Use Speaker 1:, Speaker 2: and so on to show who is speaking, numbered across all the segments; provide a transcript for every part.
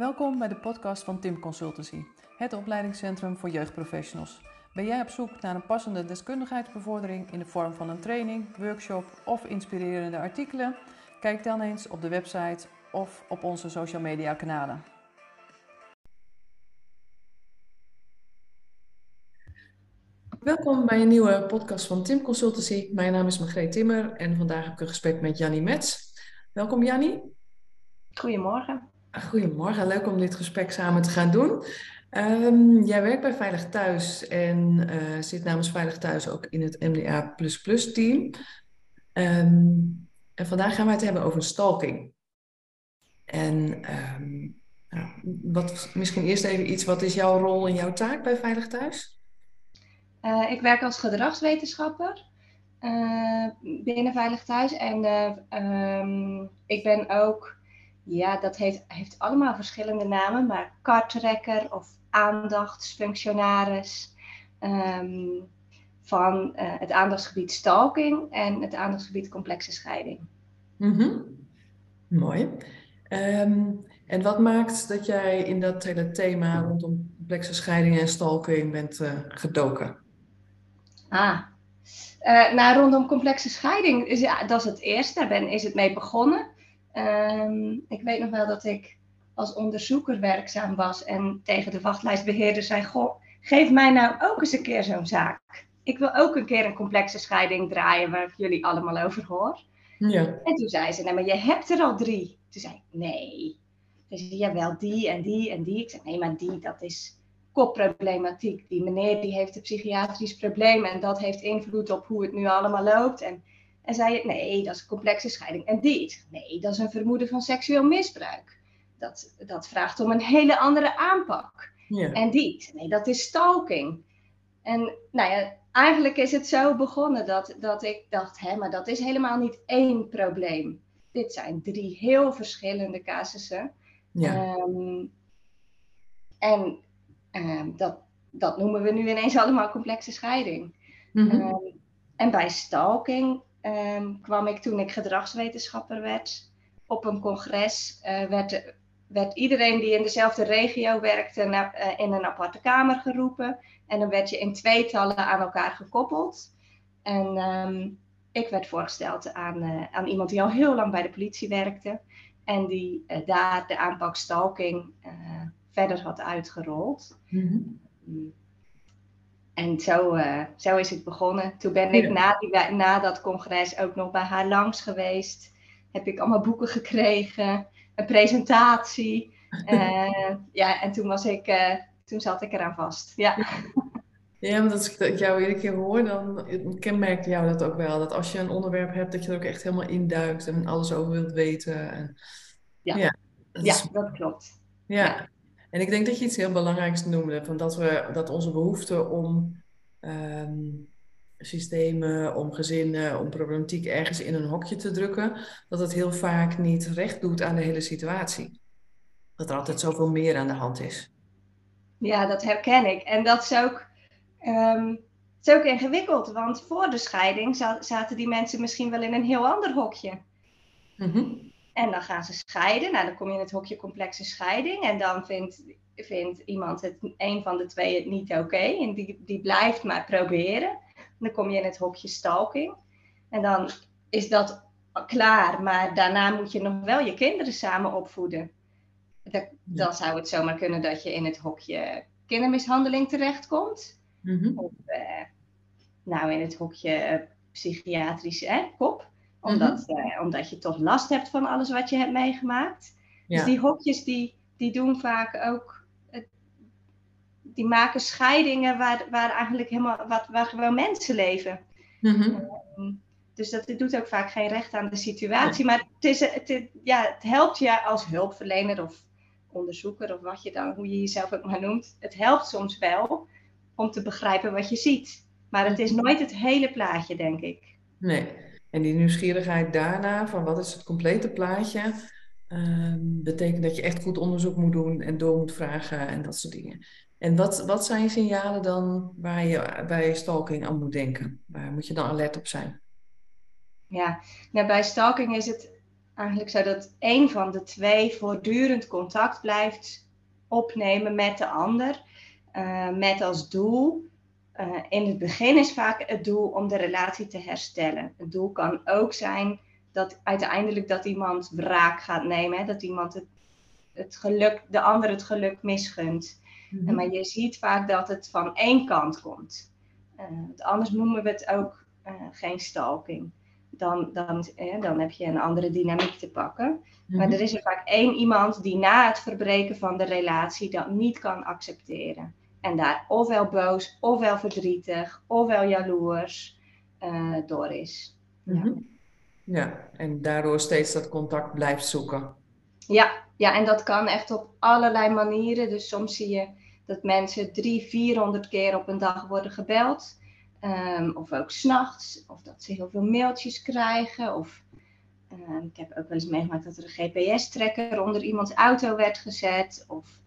Speaker 1: Welkom bij de podcast van Tim Consultancy, het opleidingscentrum voor jeugdprofessionals. Ben jij op zoek naar een passende deskundigheidsbevordering in de vorm van een training, workshop of inspirerende artikelen? Kijk dan eens op de website of op onze social media kanalen. Welkom bij een nieuwe podcast van Tim Consultancy. Mijn naam is Margreet Timmer en vandaag heb ik een gesprek met Jannie Metz. Welkom Jannie.
Speaker 2: Goedemorgen.
Speaker 1: Goedemorgen, leuk om dit gesprek samen te gaan doen. Um, jij werkt bij Veilig Thuis en uh, zit namens Veilig Thuis ook in het MDA team. Um, en vandaag gaan wij het hebben over stalking. En um, nou, wat, misschien eerst even iets, wat is jouw rol en jouw taak bij Veilig Thuis?
Speaker 2: Uh, ik werk als gedragswetenschapper uh, binnen Veilig Thuis. En ik ben ook ja, dat heeft, heeft allemaal verschillende namen, maar kartrekker of aandachtsfunctionaris um, van uh, het aandachtsgebied stalking en het aandachtsgebied complexe scheiding.
Speaker 1: Mm -hmm. Mooi. Um, en wat maakt dat jij in dat hele thema rondom complexe scheiding en stalking bent uh, gedoken?
Speaker 2: Ah, uh, nou, rondom complexe scheiding, is, ja, dat is het eerste, daar ben, is het mee begonnen. Um, ik weet nog wel dat ik als onderzoeker werkzaam was en tegen de wachtlijstbeheerder zei: Goh, geef mij nou ook eens een keer zo'n zaak. Ik wil ook een keer een complexe scheiding draaien waar ik jullie allemaal over hoor. Ja. En toen zei ze: Nee, maar je hebt er al drie. Toen zei ik: Nee. Toen zei ja, wel die en die en die. Ik zei: Nee, maar die, dat is kopproblematiek. Die meneer die heeft een psychiatrisch probleem en dat heeft invloed op hoe het nu allemaal loopt. En en zei je, nee, dat is een complexe scheiding. En dit, nee, dat is een vermoeden van seksueel misbruik. Dat, dat vraagt om een hele andere aanpak. Ja. En dit, nee, dat is stalking. En nou ja, eigenlijk is het zo begonnen dat, dat ik dacht, hè, maar dat is helemaal niet één probleem. Dit zijn drie heel verschillende casussen. Ja. Um, en um, dat, dat noemen we nu ineens allemaal complexe scheiding. Mm -hmm. um, en bij stalking um, kwam ik toen ik gedragswetenschapper werd. Op een congres uh, werd, werd, iedereen die in dezelfde regio werkte na, uh, in een aparte kamer geroepen. En dan werd je in tweetallen aan elkaar gekoppeld. En um, ik werd voorgesteld aan, uh, aan iemand die al heel lang bij de politie werkte. En die daar de aanpak stalking verder had uitgerold. Mm -hmm. En zo, uh, zo is het begonnen. Toen ben ik na, die, na dat congres ook nog bij haar langs geweest. Heb ik allemaal boeken gekregen, een presentatie. Uh, ja, en toen, was ik, uh, toen zat ik eraan vast. Ja.
Speaker 1: Ja, want als ik jou iedere keer hoor, dan kenmerkt jou dat ook wel. Dat als je een onderwerp hebt, dat je er ook echt helemaal induikt en alles over wilt weten. En,
Speaker 2: ja, ja, dat, ja, dat klopt.
Speaker 1: Ja. ja. En ik denk dat je iets heel belangrijks noemde, van dat, we, dat onze behoefte om um, systemen, om gezinnen, om problematiek ergens in een hokje te drukken, dat het heel vaak niet recht doet aan de hele situatie. Dat er altijd zoveel meer aan de hand is.
Speaker 2: Ja, dat herken ik. En dat is ook, um, is ook ingewikkeld, want voor de scheiding zaten die mensen misschien wel in een heel ander hokje. Mm -hmm. En dan gaan ze scheiden. Nou, dan kom je in het hokje complexe scheiding. En dan vindt, vindt iemand het, een van de twee het niet oké. Okay, en die, die blijft maar proberen. Dan kom je in het hokje stalking. En dan is dat klaar. Maar daarna moet je nog wel je kinderen samen opvoeden. Dan, dan zou het zomaar kunnen dat je in het hokje kindermishandeling terechtkomt. Mm -hmm. Of uh, nou in het hokje psychiatrische hè, kop omdat, mm -hmm. uh, omdat je toch last hebt van alles wat je hebt meegemaakt. Ja. Dus die hokjes die, die doen vaak ook. Het, die maken scheidingen waar, waar eigenlijk helemaal. Wat, waar gewoon mensen leven. Mm -hmm. dus dat doet ook vaak geen recht aan de situatie. Maar het, is, het, ja, het helpt je als hulpverlener of onderzoeker of wat je dan, hoe je jezelf ook maar noemt. Het helpt soms wel om te begrijpen wat je ziet. Maar het is nooit het hele plaatje, denk ik.
Speaker 1: Nee. En die nieuwsgierigheid daarna, van wat is het complete plaatje, um, betekent dat je echt goed onderzoek moet doen en door moet vragen en dat soort dingen. En wat, wat zijn signalen dan waar je bij stalking aan moet denken? Waar moet je dan alert op zijn?
Speaker 2: Ja, nou, bij stalking is het eigenlijk zodat één van de twee voortdurend contact blijft opnemen met de ander. Uh, met als doel, uh, in het begin is vaak het doel om de relatie te herstellen. Het doel kan ook zijn dat uiteindelijk dat iemand wraak gaat nemen. Hè? Dat iemand het, het geluk, de ander het geluk misgunt. Mm Maar je ziet vaak dat het van één kant komt. Uh, anders noemen we het ook geen stalking dan, dan, dan heb je een andere dynamiek te pakken. Maar mhm. er is er vaak één iemand die na het verbreken van de relatie dat niet kan accepteren. En daar ofwel boos, ofwel verdrietig, ofwel jaloers uh, door is.
Speaker 1: Ja. Mhm. ja, en daardoor steeds dat contact blijft zoeken.
Speaker 2: Ja, ja, en dat kan echt op allerlei manieren. Dus soms zie je dat mensen drie, vierhonderd keer op een dag worden gebeld. Um, of ook s'nachts, of dat ze heel veel mailtjes krijgen. Of um, ik heb ook wel eens meegemaakt dat er een GPS-trekker onder iemands auto werd gezet. Of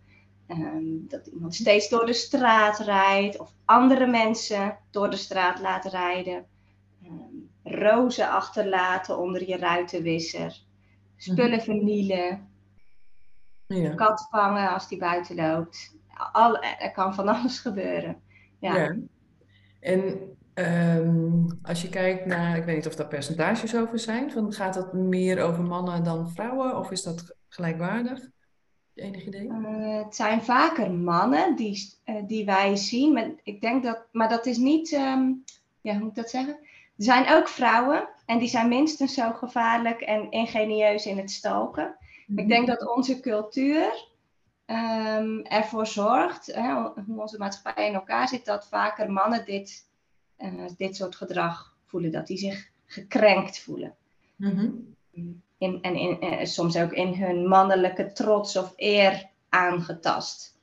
Speaker 2: um, dat iemand steeds door de straat rijdt. Of andere mensen door de straat laat rijden. rozen achterlaten onder je ruitenwisser. Spullen mhm. vernielen. Ja. Kat vangen als die buiten loopt. Al, er kan van alles gebeuren. ja. ja.
Speaker 1: En um, als je kijkt naar, ik weet niet of daar percentages over zijn, van gaat dat meer over mannen dan vrouwen of is dat gelijkwaardig? Enig idee?
Speaker 2: Uh, het zijn vaker mannen die, uh, die wij zien. Maar ik denk dat, maar dat is niet, um, ja, hoe moet ik dat zeggen? Er zijn ook vrouwen en die zijn minstens zo gevaarlijk en ingenieus in het stalken. Mm. Ik denk dat onze cultuur um, ervoor zorgt, hè, hoe onze maatschappij in elkaar zit, dat vaker mannen dit, uh, dit soort gedrag voelen, dat die zich gekrenkt voelen. Mm-hmm. In, en in, uh, soms ook in hun mannelijke trots of eer aangetast.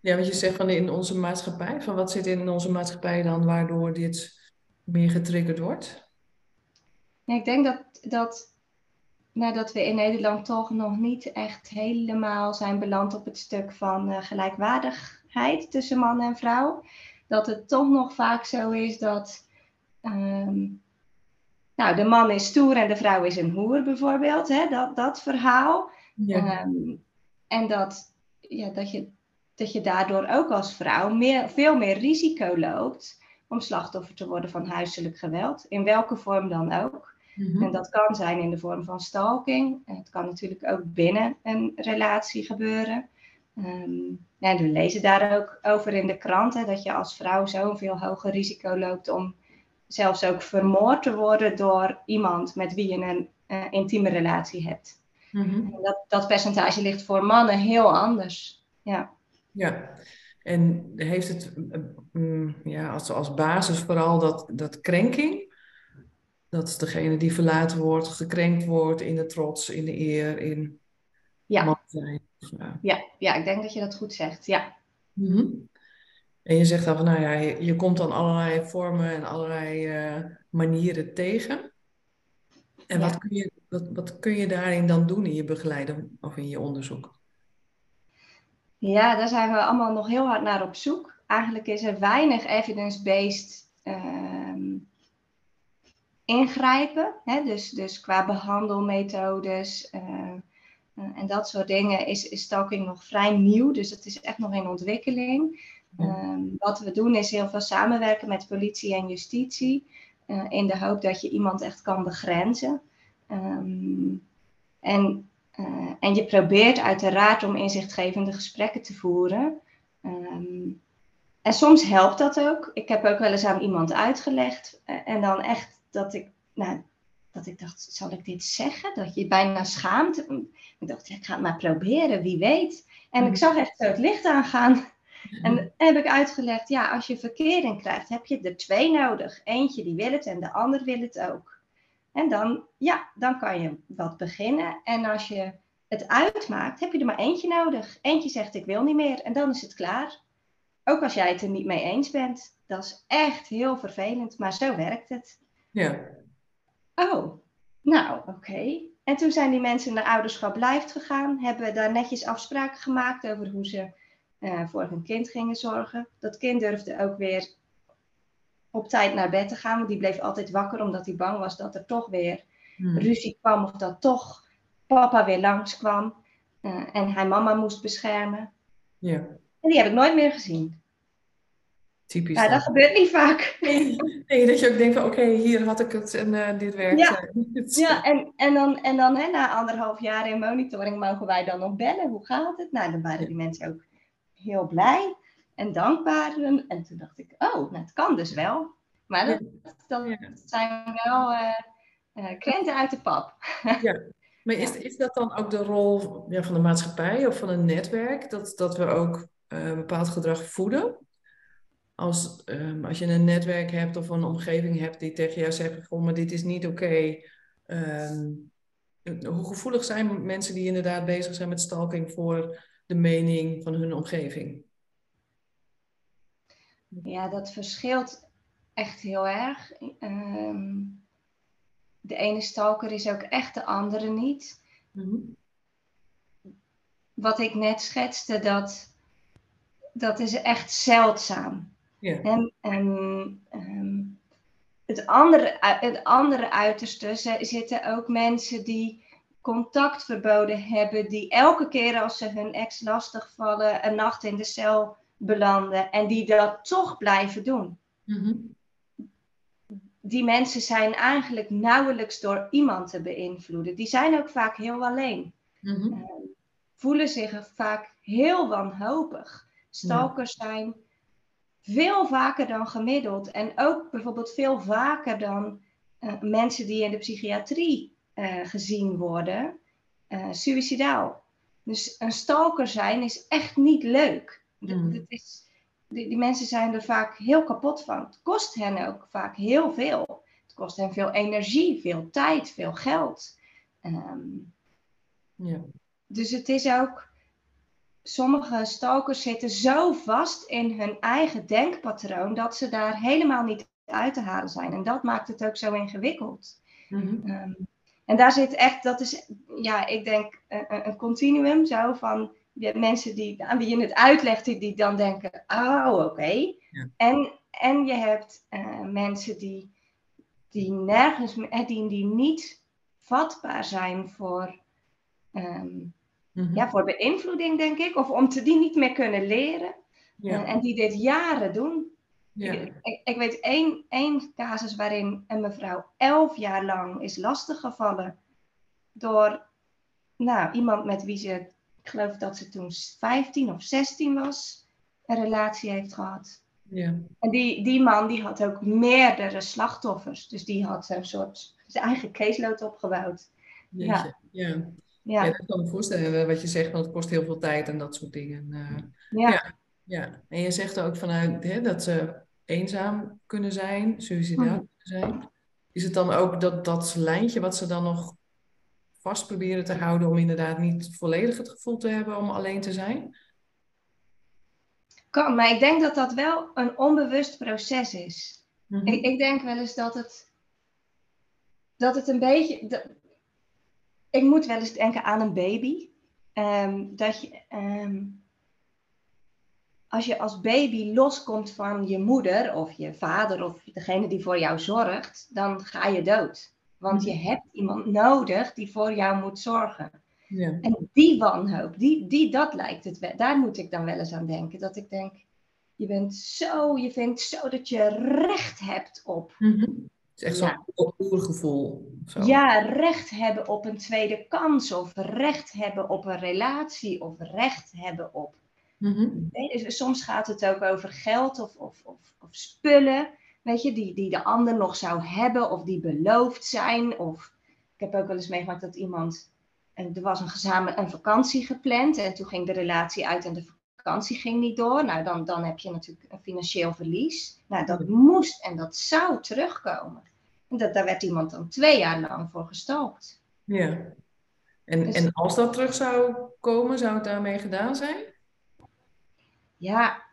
Speaker 1: Ja, wat je zegt van in onze maatschappij, van wat zit in onze maatschappij dan waardoor dit meer getriggerd wordt?
Speaker 2: Ja, ik denk dat, dat nadat we in Nederland toch nog niet echt helemaal zijn beland op het stuk van uh, gelijkwaardigheid tussen man en vrouw, dat het toch nog vaak zo is dat um, nou, de man is stoer en de vrouw is een hoer bijvoorbeeld, hè? Dat, dat verhaal. Ja. Um, en dat, ja, dat, je, dat je daardoor ook als vrouw meer, veel meer risico loopt om slachtoffer te worden van huiselijk geweld, in welke vorm dan ook. Mhm. En dat kan zijn in de vorm van stalking. Het kan natuurlijk ook binnen een relatie gebeuren. Um, ja, we lezen daar ook over in de kranten dat je als vrouw zo'n veel hoger risico loopt om zelfs ook vermoord te worden door iemand met wie je een uh, intieme relatie hebt. Mm dat, dat percentage ligt voor mannen heel anders. Ja.
Speaker 1: Ja, en heeft het mm, ja, als, als basis vooral dat, dat krenking? Dat degene die verlaten wordt, gekrenkt wordt in de trots, in de eer, in
Speaker 2: ja. Ja. ja. Ja, ik denk dat je dat goed zegt, ja.
Speaker 1: Mhm. En je zegt dan van, nou ja, je, je komt dan allerlei vormen en allerlei uh, manieren tegen. En wat, kun je, wat, wat kun je daarin dan doen in je begeleiding of in je onderzoek?
Speaker 2: Ja, daar zijn we allemaal nog heel hard naar op zoek. Eigenlijk is er weinig evidence-based uh, ingrijpen. Hè? Dus, dus qua behandelmethodes uh, en dat soort dingen is, is stalking nog vrij nieuw. Dus dat is echt nog in ontwikkeling. Um, wat we doen is heel veel samenwerken met politie en justitie. Uh, in de hoop dat je iemand echt kan begrenzen. Um, en, uh, en je probeert uiteraard om inzichtgevende gesprekken te voeren. Um, en soms helpt dat ook. Ik heb ook wel eens aan iemand uitgelegd. en dan echt dat ik, nou, dat ik dacht, zal ik dit zeggen? Dat je bijna schaamt. Ik dacht, ik ga het maar proberen, wie weet. En ik mm. zag echt zo het licht aangaan. En heb ik uitgelegd, ja, als je verkering krijgt, heb je er twee nodig. Eentje die wil het en de ander wil het ook. En dan, ja, dan kan je wat beginnen. En als je het uitmaakt, heb je er maar eentje nodig. Eentje zegt, ik wil niet meer. En dan is het klaar. Ook als jij het er niet mee eens bent. Dat is echt heel vervelend, maar zo werkt het.
Speaker 1: Ja.
Speaker 2: Oh, nou oké. En toen zijn die mensen naar ouderschap blijft gegaan, hebben daar netjes afspraken gemaakt over hoe ze uh, voor hun kind gingen zorgen. Dat kind durfde ook weer op tijd naar bed te gaan, want die bleef altijd wakker omdat hij bang was dat er toch weer hmm. ruzie kwam of dat toch papa weer langskwam uh, en hij mama moest beschermen.
Speaker 1: Ja.
Speaker 2: En die heb ik nooit meer gezien.
Speaker 1: Typisch.
Speaker 2: Ja, dat gebeurt niet vaak.
Speaker 1: Nee, dat je ook denkt van oké, hier had ik het en uh, dit werkt.
Speaker 2: Ja, ja en, en dan, en dan hè, na anderhalf jaar in monitoring mogen wij dan nog bellen. Hoe gaat het? Nou, dan waren die mensen ook heel blij en dankbaar. En toen dacht ik, oh, nou, het kan dus wel. Maar dat, dat zijn wel uh, krenten uit de pap.
Speaker 1: Ja. Maar is, is dat dan ook de rol ja, van de maatschappij of van een netwerk? Dat, dat we ook uh, bepaald gedrag voeden? Als, um, als je een netwerk hebt of een omgeving hebt die tegen jou zegt: Goh, maar dit is niet oké. Okay. Um, hoe gevoelig zijn mensen die inderdaad bezig zijn met stalking voor de mening van hun omgeving?
Speaker 2: Ja, dat verschilt echt heel erg. Um, de ene stalker is ook echt de andere niet. Mm-hmm. Wat ik net schetste, dat, dat is echt zeldzaam. En, en um, het, andere, het andere uiterste zitten ook mensen die contactverboden hebben, die elke keer als ze hun ex lastigvallen, een nacht in de cel belanden en die dat toch blijven doen.
Speaker 1: Mm-hmm
Speaker 2: die mensen zijn eigenlijk nauwelijks door iemand te beïnvloeden. Die zijn ook vaak heel alleen.
Speaker 1: Mm
Speaker 2: voelen zich vaak heel wanhopig. Stalkers zijn veel vaker dan gemiddeld. En ook bijvoorbeeld veel vaker dan uh, mensen die in de psychiatrie uh, gezien worden, uh, suicidaal. Dus een stalker zijn is echt niet leuk. Mm. Dat is, die, die, mensen zijn er vaak heel kapot van. Het kost hen ook vaak heel veel. Het kost hen veel energie, veel tijd, veel geld. Um,
Speaker 1: ja.
Speaker 2: Dus het is ook. Sommige stalkers zitten zo vast in hun eigen denkpatroon dat ze daar helemaal niet uit te halen zijn. En dat maakt het ook zo ingewikkeld. Um, en daar zit echt, dat is, ja, ik denk een, een continuum zo van je hebt mensen die, aan wie je het uitlegt, die, die dan denken, oh oké.
Speaker 1: Ja.
Speaker 2: En, en je hebt uh, mensen die, die nergens, die, die niet vatbaar zijn voor, um,
Speaker 1: mm-hmm.
Speaker 2: ja, voor beïnvloeding, denk ik. Of om te, die niet meer kunnen leren.
Speaker 1: Ja.
Speaker 2: Uh, en die dit jaren doen.
Speaker 1: Ja.
Speaker 2: Ik, ik, ik, weet één, één casus waarin een mevrouw elf jaar lang is lastiggevallen door nou, iemand met wie ze ik geloof dat ze toen 15 of 16 was, een relatie heeft gehad.
Speaker 1: Ja.
Speaker 2: En die, die man die had ook meerdere slachtoffers. Dus die had een soort zijn eigen caseload opgebouwd.
Speaker 1: Ja. Ja. Ja.
Speaker 2: Ja.
Speaker 1: dat kan me voorstellen wat je zegt, want het kost heel veel tijd en dat soort dingen. Uh,
Speaker 2: ja.
Speaker 1: ja. Ja. En je zegt ook vanuit hè, dat ze eenzaam kunnen zijn, suicidaal kunnen zijn. Is het dan ook dat, dat lijntje wat ze dan nog vast proberen te houden om inderdaad niet volledig het gevoel te hebben om alleen te zijn?
Speaker 2: Kan, maar ik denk dat dat wel een onbewust proces is.
Speaker 1: Mhm.
Speaker 2: ik, ik, denk wel eens dat het, dat het een beetje. Dat, ik moet wel eens denken aan een baby. Um, dat je, um, als je als baby loskomt van je moeder of je vader of degene die voor jou zorgt, dan ga je dood. Want je hebt iemand nodig die voor jou moet zorgen.
Speaker 1: Ja.
Speaker 2: En die wanhoop, die, die, dat lijkt het wel. Daar moet ik dan wel eens aan denken. Dat ik denk, je bent zo, je vindt zo dat je recht hebt op.
Speaker 1: Mm -hmm. Het is echt zo'n ja. oergevoel. Zo.
Speaker 2: Ja, recht hebben op een tweede kans. Of recht hebben op een relatie. Of recht hebben op.
Speaker 1: Mm -hmm.
Speaker 2: Soms gaat het ook over geld of, of, of, of spullen weet je, die, die de ander nog zou hebben of die beloofd zijn. Of ik heb ook wel eens meegemaakt dat iemand, en er was een gezamenlijk een vakantie gepland en toen ging de relatie uit en de vakantie ging niet door. Nou, dan, dan heb je natuurlijk een financieel verlies. Nou, dat moest en dat zou terugkomen. En dat, daar werd iemand dan twee jaar lang voor gestalkt.
Speaker 1: Ja. En, dus, en als dat terug zou komen, zou het daarmee gedaan zijn?
Speaker 2: Ja,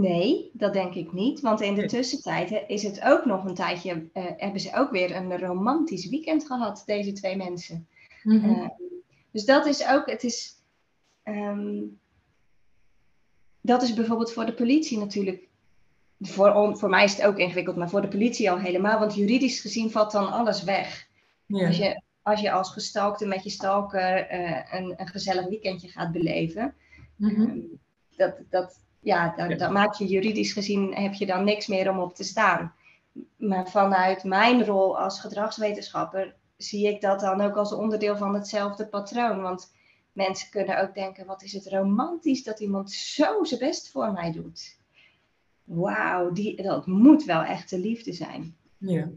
Speaker 2: Nee, dat denk ik niet. Want in de tussentijd is het ook nog een tijdje, uh, hebben ze ook weer een romantisch weekend gehad, deze twee mensen.
Speaker 1: Mm -hmm.
Speaker 2: uh, dus dat is ook, het is, um, dat is bijvoorbeeld voor de politie natuurlijk, voor, voor mij is het ook ingewikkeld, maar voor de politie al helemaal, want juridisch gezien valt dan alles weg.
Speaker 1: Ja.
Speaker 2: Als, je, als je als gestalkte met je stalker eh, een, een gezellig weekendje gaat beleven,
Speaker 1: Mhm.
Speaker 2: Ehm, dat, dat, ja, dat,
Speaker 1: Ja.
Speaker 2: maak je juridisch gezien, heb je dan niks meer om op te staan. Maar vanuit mijn rol als gedragswetenschapper zie ik dat dan ook als onderdeel van hetzelfde patroon. Want mensen kunnen ook denken, wat is het romantisch dat iemand zo zijn best voor mij doet. Wauw, die- dat moet wel echte liefde zijn.
Speaker 1: Ja.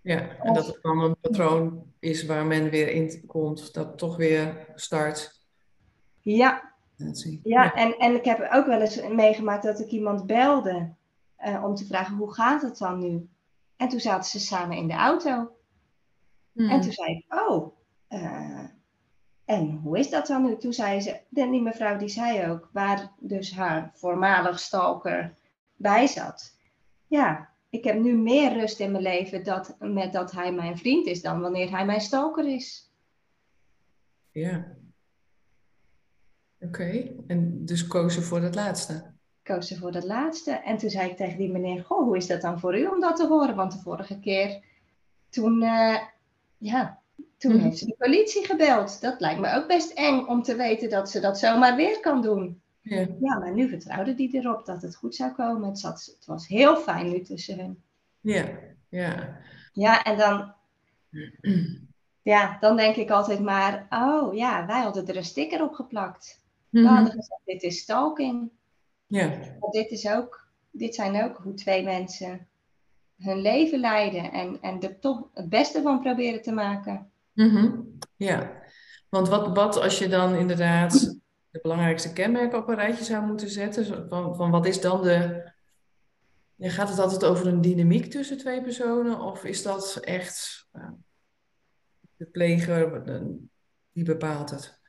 Speaker 1: Ja, en dat het dan een patroon is waar men weer in komt, dat toch weer start.
Speaker 2: Ja, Ja, en, en ik heb ook wel eens meegemaakt dat ik iemand belde eh, om te vragen hoe gaat het dan nu? En toen zaten ze samen in de auto.
Speaker 1: Hmm.
Speaker 2: En toen zei ik, oh, eh, en hoe is dat dan nu? Toen zei ze, en die mevrouw die zei ook, waar dus haar voormalig stalker bij zat. Ja, ik heb nu meer rust in mijn leven dat, met dat hij mijn vriend is dan wanneer hij mijn stalker is.
Speaker 1: Ja. Oké, en dus koos ze voor het laatste.
Speaker 2: koos ze voor dat laatste. En toen zei ik tegen die meneer, goh, hoe is dat dan voor u om dat te horen? Want de vorige keer, toen, eh, ja, toen
Speaker 1: Mhm.
Speaker 2: heeft ze de politie gebeld. Dat lijkt me ook best eng om te weten dat ze dat zomaar weer kan doen.
Speaker 1: Ja.
Speaker 2: Ja, maar nu vertrouwde die erop dat het goed zou komen. Het, zat, het was heel fijn nu tussen hun.
Speaker 1: Ja, ja.
Speaker 2: Ja, en dan, ja, dan denk ik altijd maar, oh ja, wij hadden er een sticker op geplakt.
Speaker 1: Mhm.
Speaker 2: hadden gezegd, dit is stalking.
Speaker 1: Ja,
Speaker 2: Maar dit, is ook, dit zijn ook hoe twee mensen hun leven leiden en, en er toch het beste van proberen te maken.
Speaker 1: Mhm. Ja. Want wat, wat als je dan inderdaad de belangrijkste kenmerken op een rijtje zou moeten zetten? Van, van wat is dan de... Ja, gaat het altijd over een dynamiek tussen twee personen? Of is dat echt eh, de pleger die bepaalt het?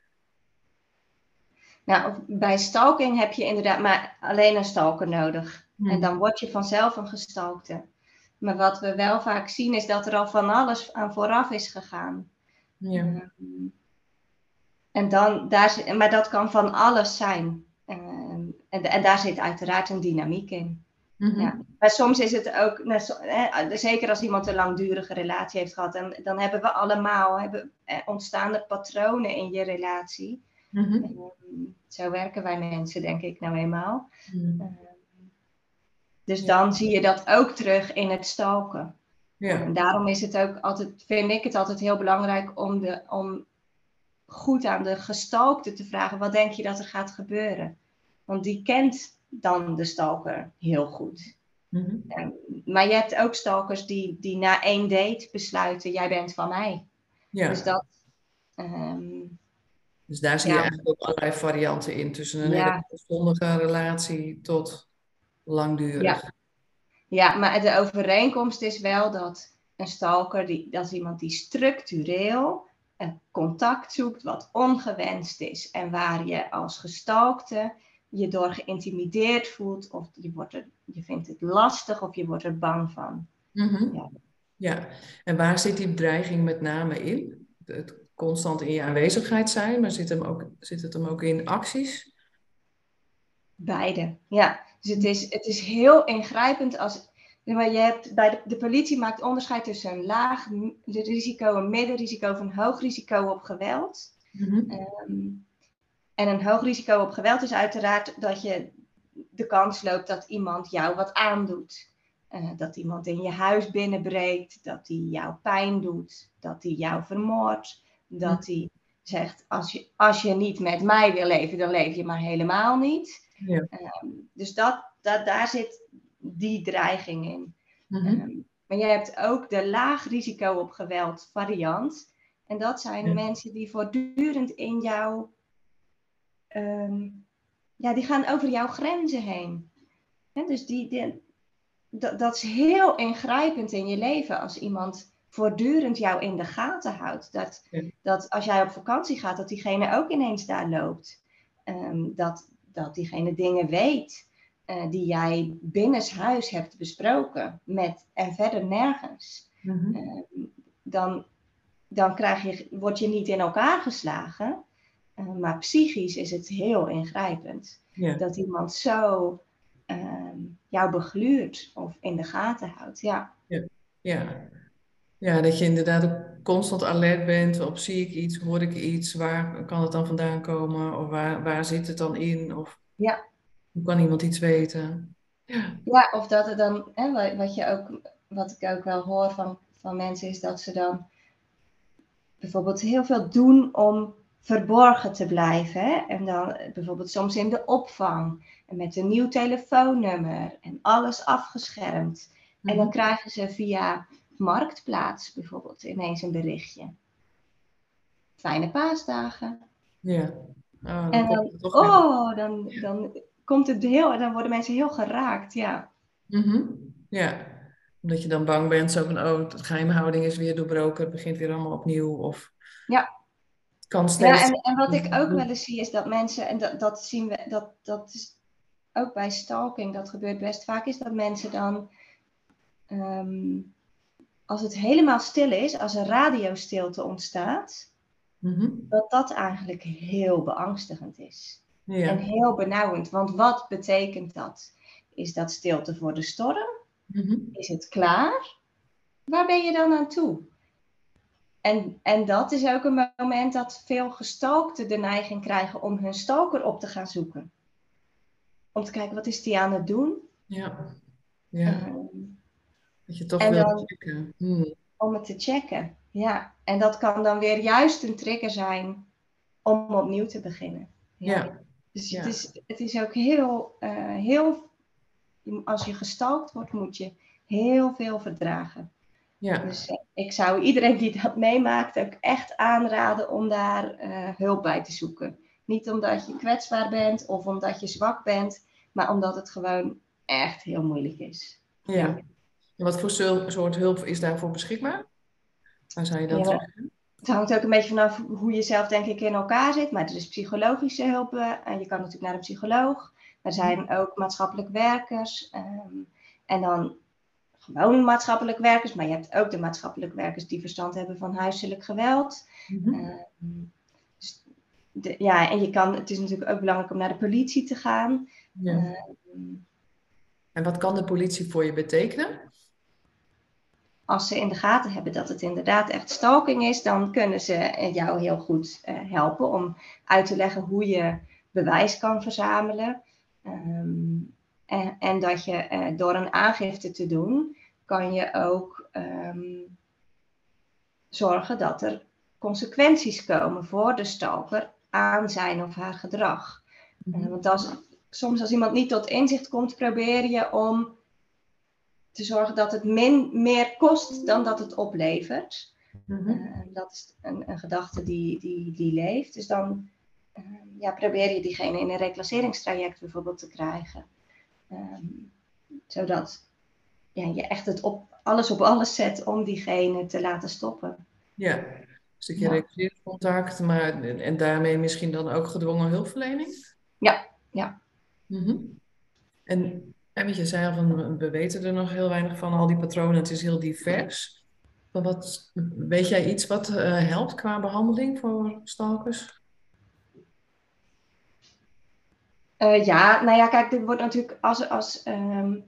Speaker 2: Nou, bij stalking heb je inderdaad maar alleen een stalker nodig. En dan word je vanzelf een gestalkte. Maar wat we wel vaak zien is dat er al van alles aan vooraf is gegaan.
Speaker 1: Ja.
Speaker 2: Ehm, en dan, daar, maar dat kan van alles zijn. Ehm, en, en daar zit uiteraard een dynamiek in.
Speaker 1: Mhm.
Speaker 2: Ja. Maar soms is het ook, nou, zeker als iemand een langdurige relatie heeft gehad, dan, dan hebben we allemaal, hebben, eh, ontstaan er patronen in je relatie.
Speaker 1: Mhm.
Speaker 2: Ehm, zo werken wij mensen, denk ik nou eenmaal.
Speaker 1: Mhm.
Speaker 2: Dus
Speaker 1: Ja.
Speaker 2: dan zie je dat ook terug in het stalken.
Speaker 1: Ja.
Speaker 2: En daarom is het ook altijd, vind ik het altijd heel belangrijk om, de, om goed aan de gestalkte te vragen, wat denk je dat er gaat gebeuren? Want die kent dan de stalker heel goed.
Speaker 1: Mhm.
Speaker 2: Maar je hebt ook stalkers die, die na één date besluiten, jij bent van mij.
Speaker 1: Ja.
Speaker 2: Dus dat, ehm,
Speaker 1: Dus daar zie je
Speaker 2: Ja.
Speaker 1: eigenlijk ook allerlei varianten in. Tussen een
Speaker 2: Ja.
Speaker 1: hele zondige relatie tot langdurig.
Speaker 2: Ja. ja, maar de overeenkomst is wel dat een stalker, die, dat is iemand die structureel een contact zoekt wat ongewenst is. En waar je als gestalkte je door geïntimideerd voelt, of je, wordt er, je vindt het lastig of je wordt er bang van.
Speaker 1: Mhm.
Speaker 2: Ja.
Speaker 1: Ja, en waar zit die bedreiging met name in? Het constant in je aanwezigheid zijn, maar zit, hem ook, zit het hem ook in acties?
Speaker 2: Beide, ja. Dus het is, het is heel ingrijpend als. Maar je hebt bij de, de politie maakt onderscheid tussen een laag risico, een middenrisico of een hoog risico op geweld.
Speaker 1: Mhm.
Speaker 2: Ehm, en een hoog risico op geweld is uiteraard dat je de kans loopt dat iemand jou wat aandoet. Eh, dat iemand in je huis binnenbreekt, dat hij jou pijn doet, dat hij jou vermoordt, dat hij zegt: als je, als je niet met mij wil leven, dan leef je maar helemaal niet.
Speaker 1: Ja.
Speaker 2: Ehm, dus dat, dat, daar zit die dreiging in.
Speaker 1: Mhm.
Speaker 2: Ehm, maar je hebt ook de laag risico op geweld variant. En dat zijn
Speaker 1: Ja.
Speaker 2: mensen die voortdurend in jou, ehm, ja, die gaan over jouw grenzen heen. Hè, dus die, die- dat, dat is heel ingrijpend in je leven als iemand voortdurend jou in de gaten houdt. Dat,
Speaker 1: Ja.
Speaker 2: dat als jij op vakantie gaat, dat diegene ook ineens daar loopt. Ehm, dat, dat diegene dingen weet eh, die jij binnenshuis hebt besproken met, en verder nergens.
Speaker 1: Mhm.
Speaker 2: Ehm, dan dan krijg je, word je niet in elkaar geslagen. Eh, maar psychisch is het heel ingrijpend.
Speaker 1: Ja.
Speaker 2: Dat iemand zo ehm, jou begluurt of in de gaten houdt. Ja,
Speaker 1: Ja. Ja, Ja, dat je inderdaad ook constant alert bent op zie ik iets, hoor ik iets, waar kan het dan vandaan komen of waar, waar zit het dan in of
Speaker 2: Ja,
Speaker 1: hoe kan iemand iets weten? Ja.
Speaker 2: ja of dat er dan, hè, wat, wat je ook, wat ik ook wel hoor van, van mensen, is dat ze dan bijvoorbeeld heel veel doen om verborgen te blijven. Hè? En dan bijvoorbeeld soms in de opvang en met een nieuw telefoonnummer en alles afgeschermd. En dan
Speaker 1: Mhm.
Speaker 2: krijgen ze via Marktplaats bijvoorbeeld ineens een berichtje. Fijne paasdagen.
Speaker 1: Ja. Oh, dan
Speaker 2: En dan, oh, dan, dan komt het heel, dan worden mensen heel geraakt, ja.
Speaker 1: Mhm. Ja, omdat je dan bang bent, zo van, oh, de geheimhouding is weer doorbroken, het begint weer allemaal opnieuw. Of
Speaker 2: Ja.
Speaker 1: kan
Speaker 2: Ja,
Speaker 1: steeds.
Speaker 2: en, en wat ik ook wel eens zie is dat mensen, en dat, dat zien we, dat, dat is ook bij stalking, dat gebeurt best vaak, is dat mensen dan, ehm, als het helemaal stil is, als er radiostilte ontstaat,
Speaker 1: Mhm.
Speaker 2: dat dat eigenlijk heel beangstigend is. En
Speaker 1: Ja.
Speaker 2: heel benauwend. Want wat betekent dat? Is dat stilte voor de storm?
Speaker 1: Mhm.
Speaker 2: Is het klaar? Waar ben je dan aan toe? En, en dat is ook een moment dat veel gestalkten de neiging krijgen om hun stalker op te gaan zoeken. Om te kijken, wat is die aan het doen?
Speaker 1: Ja. Ja.
Speaker 2: Ehm,
Speaker 1: Dat je toch
Speaker 2: en
Speaker 1: wil
Speaker 2: dan-
Speaker 1: checken. Hmm.
Speaker 2: om het te checken. Ja, en dat kan dan weer juist een trigger zijn om opnieuw te beginnen.
Speaker 1: Ja.
Speaker 2: Dus
Speaker 1: Ja.
Speaker 2: Het, is, het is ook heel, eh, heel, als je gestalkt wordt, moet je heel veel verdragen.
Speaker 1: Ja.
Speaker 2: Dus eh, ik zou iedereen die dat meemaakt ook echt aanraden om daar eh, hulp bij te zoeken. Niet omdat je kwetsbaar bent of omdat je zwak bent, maar omdat het gewoon echt heel moeilijk is.
Speaker 1: Ja. En wat voor soort hulp is daarvoor beschikbaar? Waar zou je
Speaker 2: Ja.
Speaker 1: terug?
Speaker 2: Het hangt ook een beetje vanaf hoe je zelf denk ik in elkaar zit. Maar er is psychologische hulp en je kan natuurlijk naar een psycholoog. Er zijn ook maatschappelijk werkers. ehm, en dan gewoon maatschappelijk werkers. Maar je hebt ook de maatschappelijk werkers die verstand hebben van huiselijk geweld.
Speaker 1: Mhm.
Speaker 2: Ehm, dus de- ja, en je kan, het is natuurlijk ook belangrijk om naar de politie te gaan.
Speaker 1: Ja.
Speaker 2: Ehm,
Speaker 1: En wat kan de politie voor je betekenen?
Speaker 2: Als ze in de gaten hebben dat het inderdaad echt stalking is, dan kunnen ze jou heel goed eh, helpen om uit te leggen hoe je bewijs kan verzamelen. Ehm, en, en dat je eh, door een aangifte te doen, kan je ook ehm, zorgen dat er consequenties komen voor de stalker aan zijn of haar gedrag. Eh, want als, soms als iemand niet tot inzicht komt, probeer je om te zorgen dat het min, meer kost dan dat het oplevert.
Speaker 1: Mhm.
Speaker 2: Eh, dat is een, een gedachte die, die, die leeft. Dus dan eh, ja, probeer je diegene in een reclasseringstraject bijvoorbeeld te krijgen. Ehm, zodat ja, je echt het op, alles op alles zet om diegene te laten stoppen.
Speaker 1: Ja, een stukje
Speaker 2: Ja.
Speaker 1: recruteringscontact, maar en, en daarmee misschien dan ook gedwongen hulpverlening?
Speaker 2: Ja, ja.
Speaker 1: Mhm. En, en wat je zei al, van, we weten er nog heel weinig van, al die patronen, het is heel divers. Maar wat, weet jij iets wat eh, helpt qua behandeling voor stalkers?
Speaker 2: Eh, ja, nou ja, kijk, dit wordt natuurlijk als, als, ehm,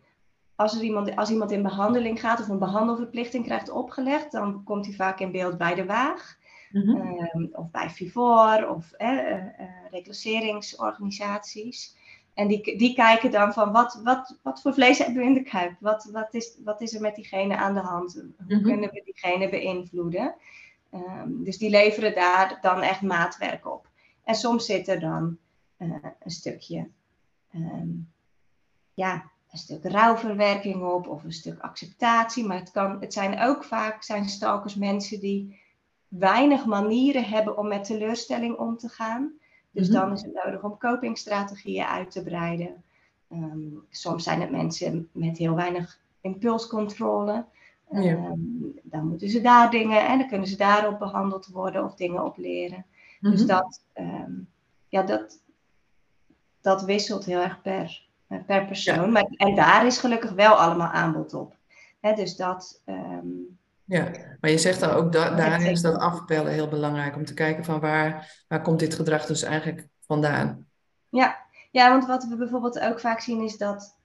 Speaker 2: als, er iemand, als iemand in behandeling gaat of een behandelverplichting krijgt opgelegd, dan komt hij vaak in beeld bij de waag.
Speaker 1: Mhm.
Speaker 2: Ehm, of bij Vivor of eh, eh, eh, reclasseringsorganisaties. En die, die kijken dan van wat, wat, wat voor vlees hebben we in de kuip? Wat, wat, is, wat is er met diegene aan de hand? Hoe
Speaker 1: Mhm.
Speaker 2: kunnen we diegene beïnvloeden? Ehm, dus die leveren daar dan echt maatwerk op. En soms zit er dan eh, een stukje, ehm, ja, een stuk rouwverwerking op of een stuk acceptatie. Maar het, kan, het zijn ook vaak zijn stalkers mensen die weinig manieren hebben om met teleurstelling om te gaan. Dus
Speaker 1: Mhm.
Speaker 2: dan is het nodig om copingstrategieën uit te breiden. Ehm, soms zijn het mensen met heel weinig impulscontrole.
Speaker 1: Ja.
Speaker 2: Ehm, dan moeten ze daar dingen en dan kunnen ze daarop behandeld worden of dingen op leren. Dus
Speaker 1: Mhm.
Speaker 2: dat, ehm, ja, dat, dat wisselt heel erg per, eh, per persoon. Maar, en daar is gelukkig wel allemaal aanbod op. Hè, dus dat,
Speaker 1: Ja, maar je zegt dan ook da daarin is dat afpellen heel belangrijk om te kijken van waar, waar komt dit gedrag dus eigenlijk vandaan?
Speaker 2: Ja, ja, want wat we bijvoorbeeld ook vaak zien is dat,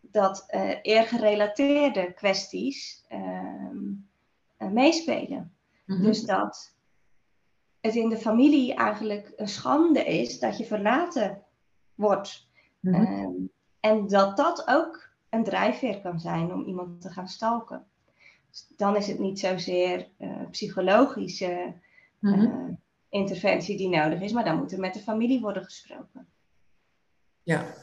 Speaker 2: dat eh eergerelateerde kwesties, ehm, meespelen.
Speaker 1: Mhm.
Speaker 2: Dus dat het in de familie eigenlijk een schande is dat je verlaten wordt.
Speaker 1: Mhm.
Speaker 2: Ehm, en dat dat ook een drijfveer kan zijn om iemand te gaan stalken. Dan is het niet zozeer eh, psychologische
Speaker 1: Mhm.
Speaker 2: eh, interventie die nodig is, maar dan moet er met de familie worden gesproken.
Speaker 1: Ja,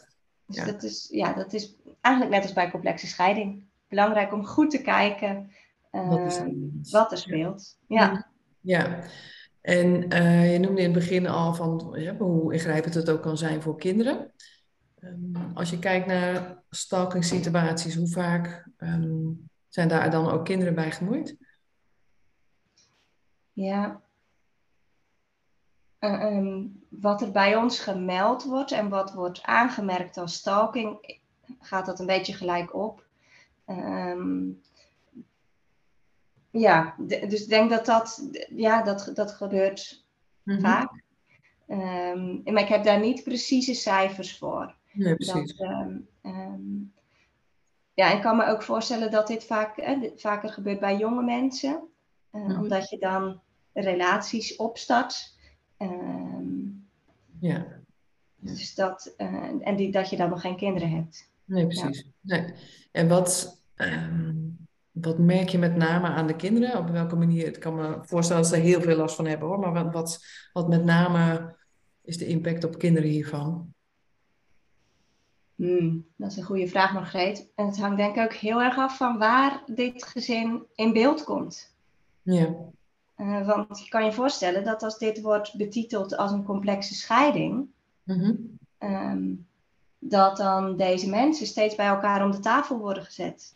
Speaker 2: Dus
Speaker 1: Ja.
Speaker 2: dat, is, ja, dat is eigenlijk net als bij complexe scheiding. Belangrijk om goed te kijken
Speaker 1: er?
Speaker 2: wat er speelt. Ja.
Speaker 1: Ja, en eh, je noemde in het begin al van ja, hoe ingrijpend het ook kan zijn voor kinderen. Ehm, als je kijkt naar stalking situaties, hoe vaak ehm, zijn daar dan ook kinderen bij gemoeid?
Speaker 2: Ja. Eh, ehm, wat er bij ons gemeld wordt en wat wordt aangemerkt als stalking, gaat dat een beetje gelijk op. Ehm, ja, dus ik denk dat dat, ja, dat, dat gebeurt
Speaker 1: Mhm.
Speaker 2: vaak. Ehm, maar ik heb daar niet precieze cijfers voor.
Speaker 1: Nee,
Speaker 2: Dat,
Speaker 1: precies.
Speaker 2: ehm, ja, ik kan me ook voorstellen dat dit vaak, dit vaker gebeurt bij jonge mensen. eh. Omdat je dan relaties opstart. Ehm,
Speaker 1: Ja,
Speaker 2: dus dat, eh, en die, dat je dan nog geen kinderen hebt.
Speaker 1: nee, precies. Nee. En wat, ehm, wat merk je met name aan de kinderen? Op welke manier? Ik kan me voorstellen dat ze er heel veel last van hebben hoor, maar wat, wat, wat met name is de impact op kinderen hiervan?
Speaker 2: Hmm, dat is een goede vraag, Margreet. En het hangt denk ik ook heel erg af van waar dit gezin in beeld komt.
Speaker 1: Ja.
Speaker 2: Eh, want je kan je voorstellen dat als dit wordt betiteld als een complexe scheiding,
Speaker 1: Mhm.
Speaker 2: ehm, dat dan deze mensen steeds bij elkaar om de tafel worden gezet.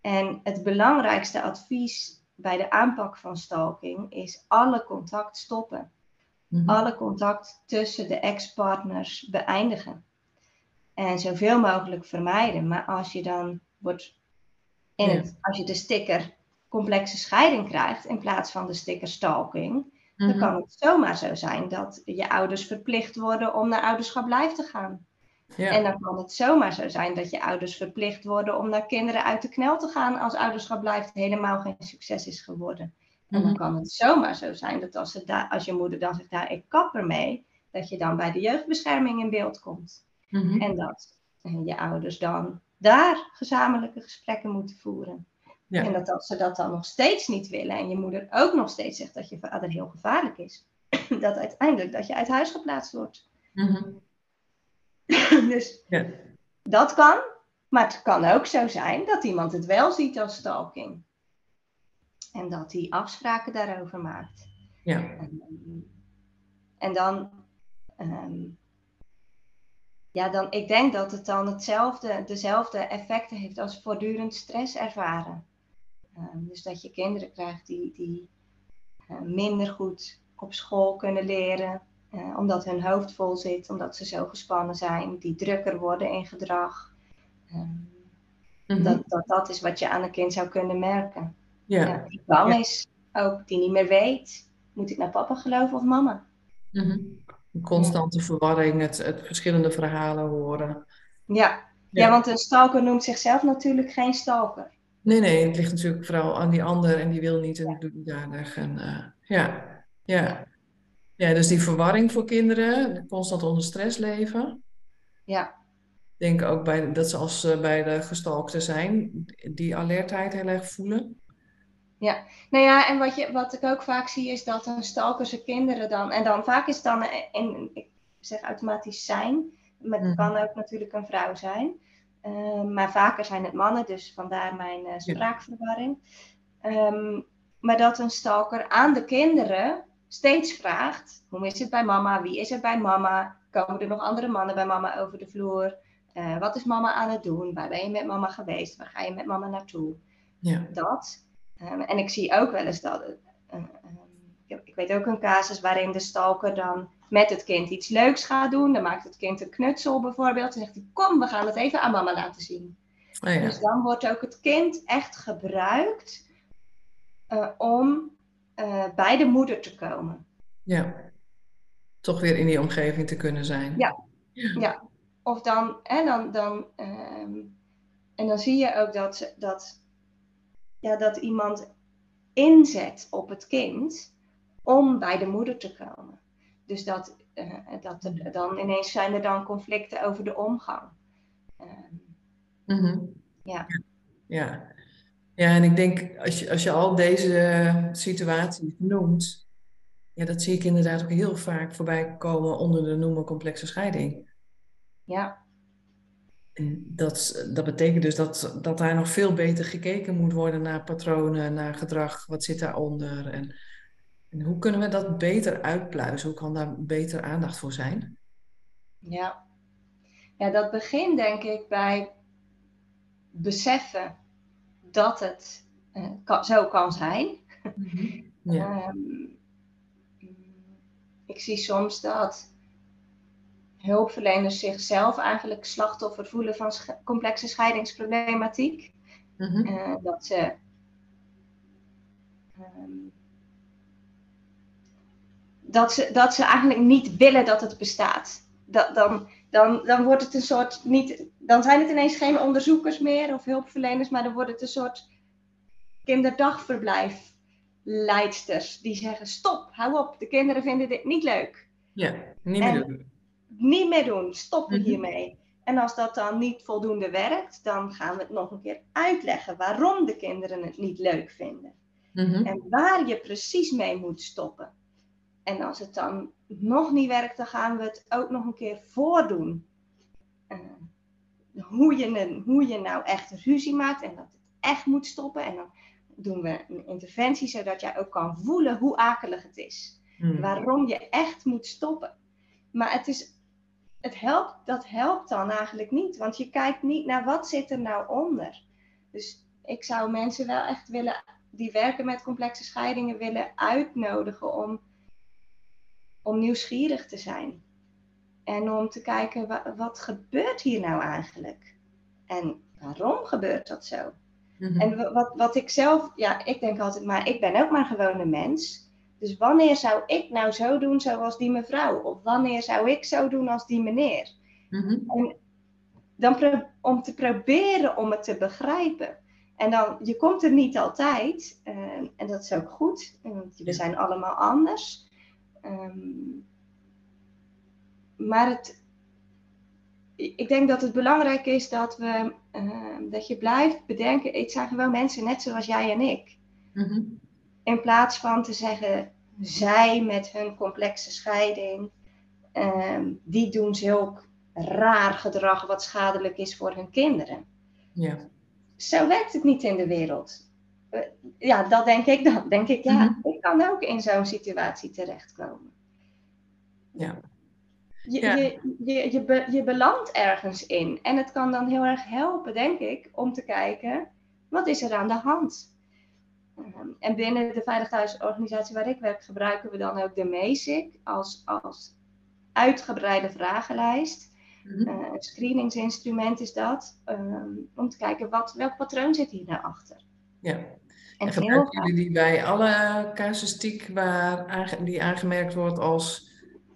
Speaker 2: En het belangrijkste advies bij de aanpak van stalking is alle contact stoppen.
Speaker 1: Mhm.
Speaker 2: Alle contact tussen de ex-partners beëindigen. En zoveel mogelijk vermijden. Maar als je dan wordt in
Speaker 1: Ja.
Speaker 2: het, als je de sticker complexe scheiding krijgt in plaats van de sticker stalking, dan
Speaker 1: Mhm.
Speaker 2: kan het zomaar zo zijn dat je ouders verplicht worden om naar ouderschap blijf te gaan.
Speaker 1: Ja.
Speaker 2: En dan kan het zomaar zo zijn dat je ouders verplicht worden om naar kinderen uit de knel te gaan als ouderschap blijft helemaal geen succes is geworden. En dan
Speaker 1: Mhm.
Speaker 2: kan het zomaar zo zijn dat als, het daar, als je moeder dan zegt, nou, ik kap ermee, dat je dan bij de jeugdbescherming in beeld komt.
Speaker 1: Mhm.
Speaker 2: En dat eh, je ouders dan daar gezamenlijke gesprekken moeten voeren.
Speaker 1: Ja.
Speaker 2: En dat als ze dat dan nog steeds niet willen en je moeder ook nog steeds zegt dat je vader heel gevaarlijk is, dat uiteindelijk dat je uit huis geplaatst wordt.
Speaker 1: Mhm.
Speaker 2: dus
Speaker 1: Ja.
Speaker 2: dat kan, maar het kan ook zo zijn dat iemand het wel ziet als stalking. En dat hij afspraken daarover maakt.
Speaker 1: Ja.
Speaker 2: En, en dan, ehm, ja, dan, ik denk dat het dan hetzelfde, dezelfde effecten heeft als voortdurend stress ervaren. Ehm, dus dat je kinderen krijgt die, die eh, minder goed op school kunnen leren, eh, omdat hun hoofd vol zit, omdat ze zo gespannen zijn, die drukker worden in gedrag. Ehm,
Speaker 1: Mhm.
Speaker 2: dat, dat dat is wat je aan een kind zou kunnen merken.
Speaker 1: Ja.
Speaker 2: Ja, die bang
Speaker 1: Ja.
Speaker 2: is, ook die niet meer weet, moet ik naar papa geloven of mama?
Speaker 1: Mhm. Constante verwarring, het, het verschillende verhalen horen.
Speaker 2: Ja.
Speaker 1: Ja.
Speaker 2: Want een stalker noemt zichzelf natuurlijk geen stalker.
Speaker 1: Nee, nee, het ligt natuurlijk vooral aan die ander en die wil niet en doet niet aardig. En, eh, ja, ja. Ja, dus die verwarring voor kinderen, constant onder stress leven.
Speaker 2: Ja,
Speaker 1: Ik denk ook bij, dat ze als ze bij de gestalkte zijn, die alertheid heel erg voelen.
Speaker 2: Nou ja, en wat, je, wat ik ook vaak zie is dat een stalker zijn kinderen dan, en dan vaak is het dan, in, ik zeg automatisch zijn, maar het
Speaker 1: Mhm.
Speaker 2: kan ook natuurlijk een vrouw zijn. Eh, maar vaker zijn het mannen, dus vandaar mijn eh, spraakverwarring. Ehm, maar dat een stalker aan de kinderen steeds vraagt: hoe is het bij mama? Wie is er bij mama? Komen er nog andere mannen bij mama over de vloer? Eh, wat is mama aan het doen? Waar ben je met mama geweest? Waar ga je met mama naartoe?
Speaker 1: Ja.
Speaker 2: Dat. Ehm, en ik zie ook wel eens dat. eh, ehm, ik, weet ook een casus waarin de stalker dan met het kind iets leuks gaat doen. Dan maakt het kind een knutsel bijvoorbeeld. En zegt hij: Kom, we gaan het even aan mama laten zien.
Speaker 1: Oh ja.
Speaker 2: Dus dan wordt ook het kind echt gebruikt eh, om eh, bij de moeder te komen.
Speaker 1: ja. Toch weer in die omgeving te kunnen zijn.
Speaker 2: Ja. Ja. Of dan, en dan, dan, ehm, en dan zie je ook dat, dat, ja, dat iemand inzet op het kind om bij de moeder te komen. Dus dat, uh, dat er dan ineens zijn er dan conflicten over de omgang.
Speaker 1: Uh, Ja. ja. Ja, en ik denk als je, als je al deze situaties noemt, ja, dat zie ik inderdaad ook heel vaak voorbij komen onder de noemer complexe scheiding.
Speaker 2: Ja.
Speaker 1: En dat, dat betekent dus dat, dat daar nog veel beter gekeken moet worden naar patronen, naar gedrag, wat zit daaronder en, en hoe kunnen we dat beter uitpluizen? Hoe kan daar beter aandacht voor zijn?
Speaker 2: Ja, ja dat begint denk ik bij beseffen dat het uh, zo kan zijn. Mhm. Ja. um, ik zie soms dat hulpverleners zichzelf eigenlijk slachtoffer voelen van complexe scheidingsproblematiek. Mm uh, dat ze um, dat ze, dat ze eigenlijk niet willen dat het bestaat. Dat, dan, dan, dan wordt het een soort niet, dan zijn het ineens geen onderzoekers meer of hulpverleners, maar dan wordt het een soort kinderdagverblijf leidsters die zeggen stop, hou op, de kinderen vinden dit niet leuk.
Speaker 1: Ja, niet meer doen.
Speaker 2: Niet meer doen, stoppen mhm. hiermee. En als dat dan niet voldoende werkt, dan gaan we het nog een keer uitleggen waarom de kinderen het niet leuk vinden. Mhm. En waar je precies mee moet stoppen. En als het dan nog niet werkt, dan gaan we het ook nog een keer voordoen. Uh, hoe, je, hoe je nou echt ruzie maakt en dat het echt moet stoppen. En dan doen we een interventie zodat jij ook kan voelen hoe akelig het is. Hmm. Waarom je echt moet stoppen. Maar het is, het helpt, dat helpt dan eigenlijk niet, want je kijkt niet naar wat zit er nou onder. Dus ik zou mensen wel echt willen, die werken met complexe scheidingen, willen uitnodigen om, om nieuwsgierig te zijn. En om te kijken, wat, wat gebeurt hier nou eigenlijk? En waarom gebeurt dat zo? Mhm. En wat, wat ik zelf, ja, ik denk altijd, maar ik ben ook maar gewoon een mens. Dus wanneer zou ik nou zo doen zoals die mevrouw? Of wanneer zou ik zo doen als die meneer? Mhm. En dan om te proberen om het te begrijpen. En dan, je komt er niet altijd, uh, en dat is ook goed, want we zijn allemaal anders. Um, maar het, ik denk dat het belangrijk is dat, we, uh, dat je blijft bedenken, het zijn gewoon mensen net zoals jij en ik. Mhm. In plaats van te zeggen, zij met hun complexe scheiding, uh, die doen zulk raar gedrag wat schadelijk is voor hun kinderen.
Speaker 1: Ja.
Speaker 2: Zo werkt het niet in de wereld. Uh, ja, dat denk ik dan. Denk ik, ja, mm ik kan ook in zo'n situatie terechtkomen.
Speaker 1: Ja.
Speaker 2: Je, je, je, je, je belandt ergens in. En het kan dan heel erg helpen, denk ik, om te kijken, wat is er aan de hand? En binnen de Veilig Thuisorganisatie waar ik werk, gebruiken we dan ook de MESIC als, als uitgebreide vragenlijst. Mm -hmm. uh, een screeningsinstrument is dat, um, om te kijken wat, welk patroon zit hier nou achter.
Speaker 1: Ja. En, en gebruiken jullie die bij alle casuïstiek waar die aangemerkt wordt als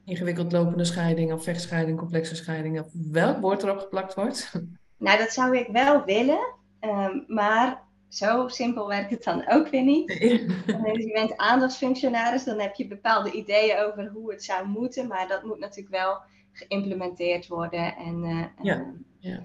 Speaker 1: ingewikkeld lopende scheiding of vechtscheiding, complexe scheiding, of welk woord erop geplakt wordt?
Speaker 2: Nou, dat zou ik wel willen, um, maar zo simpel werkt het dan ook weer niet. dus je bent aandachtsfunctionaris, dan heb je bepaalde ideeën over hoe het zou moeten, maar dat moet natuurlijk wel geïmplementeerd worden. En, uh,
Speaker 1: ja. ja.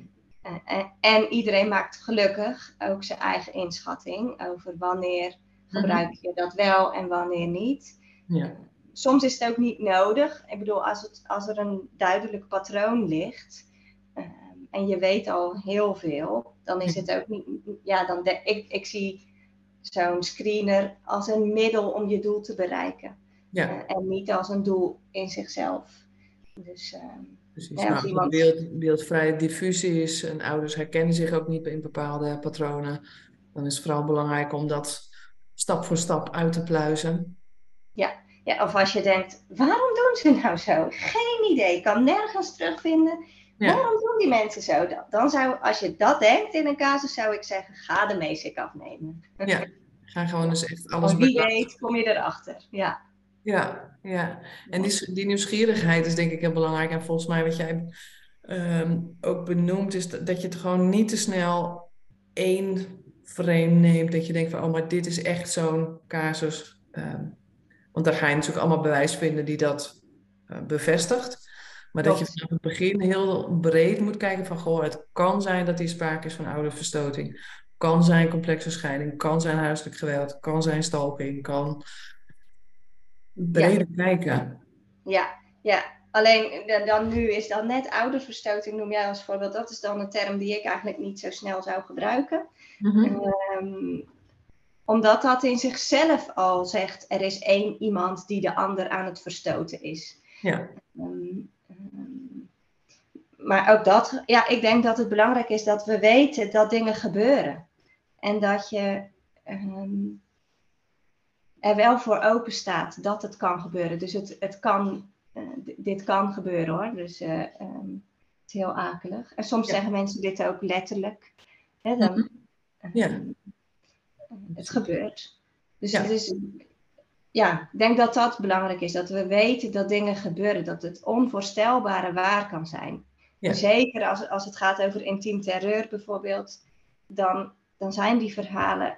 Speaker 2: En, en, iedereen maakt gelukkig ook zijn eigen inschatting over wanneer mhm. gebruik je dat wel en wanneer niet.
Speaker 1: Ja
Speaker 2: soms is het ook niet nodig. Ik bedoel, als, het, als er een duidelijk patroon ligt ehm, en je weet al heel veel, dan is het ook niet. Ja, dan de, ik, ik zie zo'n screener als een middel om je doel te bereiken.
Speaker 1: Ja.
Speaker 2: Uh, en niet als een doel in zichzelf. Dus, uh,
Speaker 1: Precies. Ja, nou, iemand... beeld, beeld vrij diffuus is en ouders herkennen zich ook niet in bepaalde patronen, dan is het vooral belangrijk om dat stap voor stap uit te pluizen.
Speaker 2: Ja, ja, of als je denkt, waarom doen ze nou zo? Geen idee, ik kan nergens terugvinden. Waarom doen die mensen zo? Dan zou, als je dat denkt in een casus, zou ik zeggen, ga de meesik afnemen.
Speaker 1: Ja, ga gewoon eens echt alles
Speaker 2: Wie weet, kom je erachter. Ja.
Speaker 1: Ja, ja. En die, die nieuwsgierigheid is denk ik heel belangrijk. En volgens mij wat jij um, ook benoemt, is dat, dat je het gewoon niet te snel één frame neemt, dat je denkt van, oh, maar dit is echt zo'n casus. Ehm, want daar ga je natuurlijk allemaal bewijs vinden die dat uh, bevestigt. Maar dat je vanaf het begin heel breed moet kijken van, goh, het kan zijn dat hier sprake is van ouderverstoting. Kan zijn complexe scheiding, kan zijn huiselijk geweld, kan zijn stalking, kan breder kijken.
Speaker 2: Ja, ja. Alleen dan nu is dan net ouderverstoting, noem jij als voorbeeld. Dat is dan een term die ik eigenlijk niet zo snel zou gebruiken. Mm -hmm. omdat dat in zichzelf al zegt, er is één iemand die de ander aan het verstoten is. Ja. Um, maar ook dat, ja, ik denk dat het belangrijk is dat we weten dat dingen gebeuren. En dat je um, er wel voor open staat dat het kan gebeuren. Dus het, het kan, uh, dit kan gebeuren hoor. Dus uh, um, het is heel akelig. En soms zeggen mensen dit ook letterlijk. Hè, dan, -hmm. ja. Um, het gebeurt. Dus ja. het is, ja, ik denk dat dat belangrijk is. Dat we weten dat dingen gebeuren. Dat het onvoorstelbare waar kan zijn. Ja. Zeker als, als het gaat over intiem terreur bijvoorbeeld. Dan, dan zijn die verhalen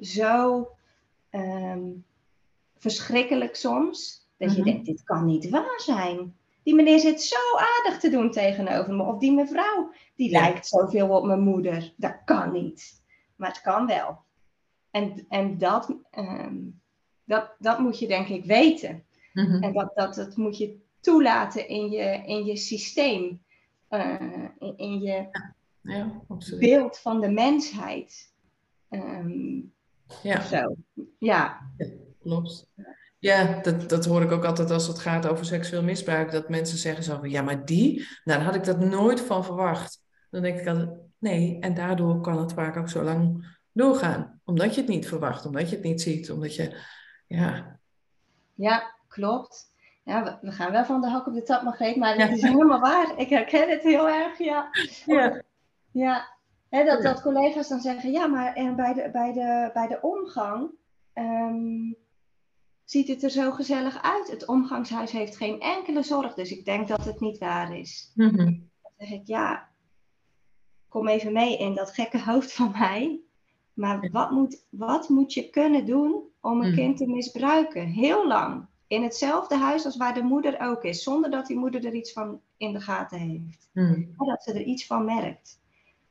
Speaker 2: zo um, verschrikkelijk soms. Dat je mhm. denkt, dit kan niet waar zijn. Die meneer zit zo aardig te doen tegenover me. Of die mevrouw, die ja. lijkt zoveel op mijn moeder. Dat kan niet. Maar het kan wel. En, en dat, um, dat, dat moet je denk ik weten. Mm-hmm. En dat, dat, dat moet je toelaten in je, in je systeem. Uh, in, in, je ja, beeld van de mensheid. Um, ja. Zo. Ja.
Speaker 1: ja. Klopt. Ja, dat, dat hoor ik ook altijd als het gaat over seksueel misbruik. Dat mensen zeggen zo van, ja, maar die, nou, daar had ik dat nooit van verwacht. Dan denk ik altijd, nee, en daardoor kan het vaak ook zo lang doorgaan. Omdat je het niet verwacht, omdat je het niet ziet, omdat je, ja.
Speaker 2: Ja, klopt. Ja, we, gaan wel van de hak op de tap, Margreet, maar het is helemaal waar. Ik herken het heel erg, ja. Ja. Ja, dat, dat collega's dan zeggen, ja, maar en bij, de, bij, de, bij de omgang um, ziet het er zo gezellig uit. Het omgangshuis heeft geen enkele zorg, dus ik denk dat het niet waar is. Mm -hmm. Dan zeg ik, ja, kom even mee in dat gekke hoofd van mij. Maar wat moet, wat moet je kunnen doen om een mm. kind te misbruiken? Heel lang. In hetzelfde huis als waar de moeder ook is, zonder dat die moeder er iets van in de gaten heeft. Mm. Dat ze er iets van merkt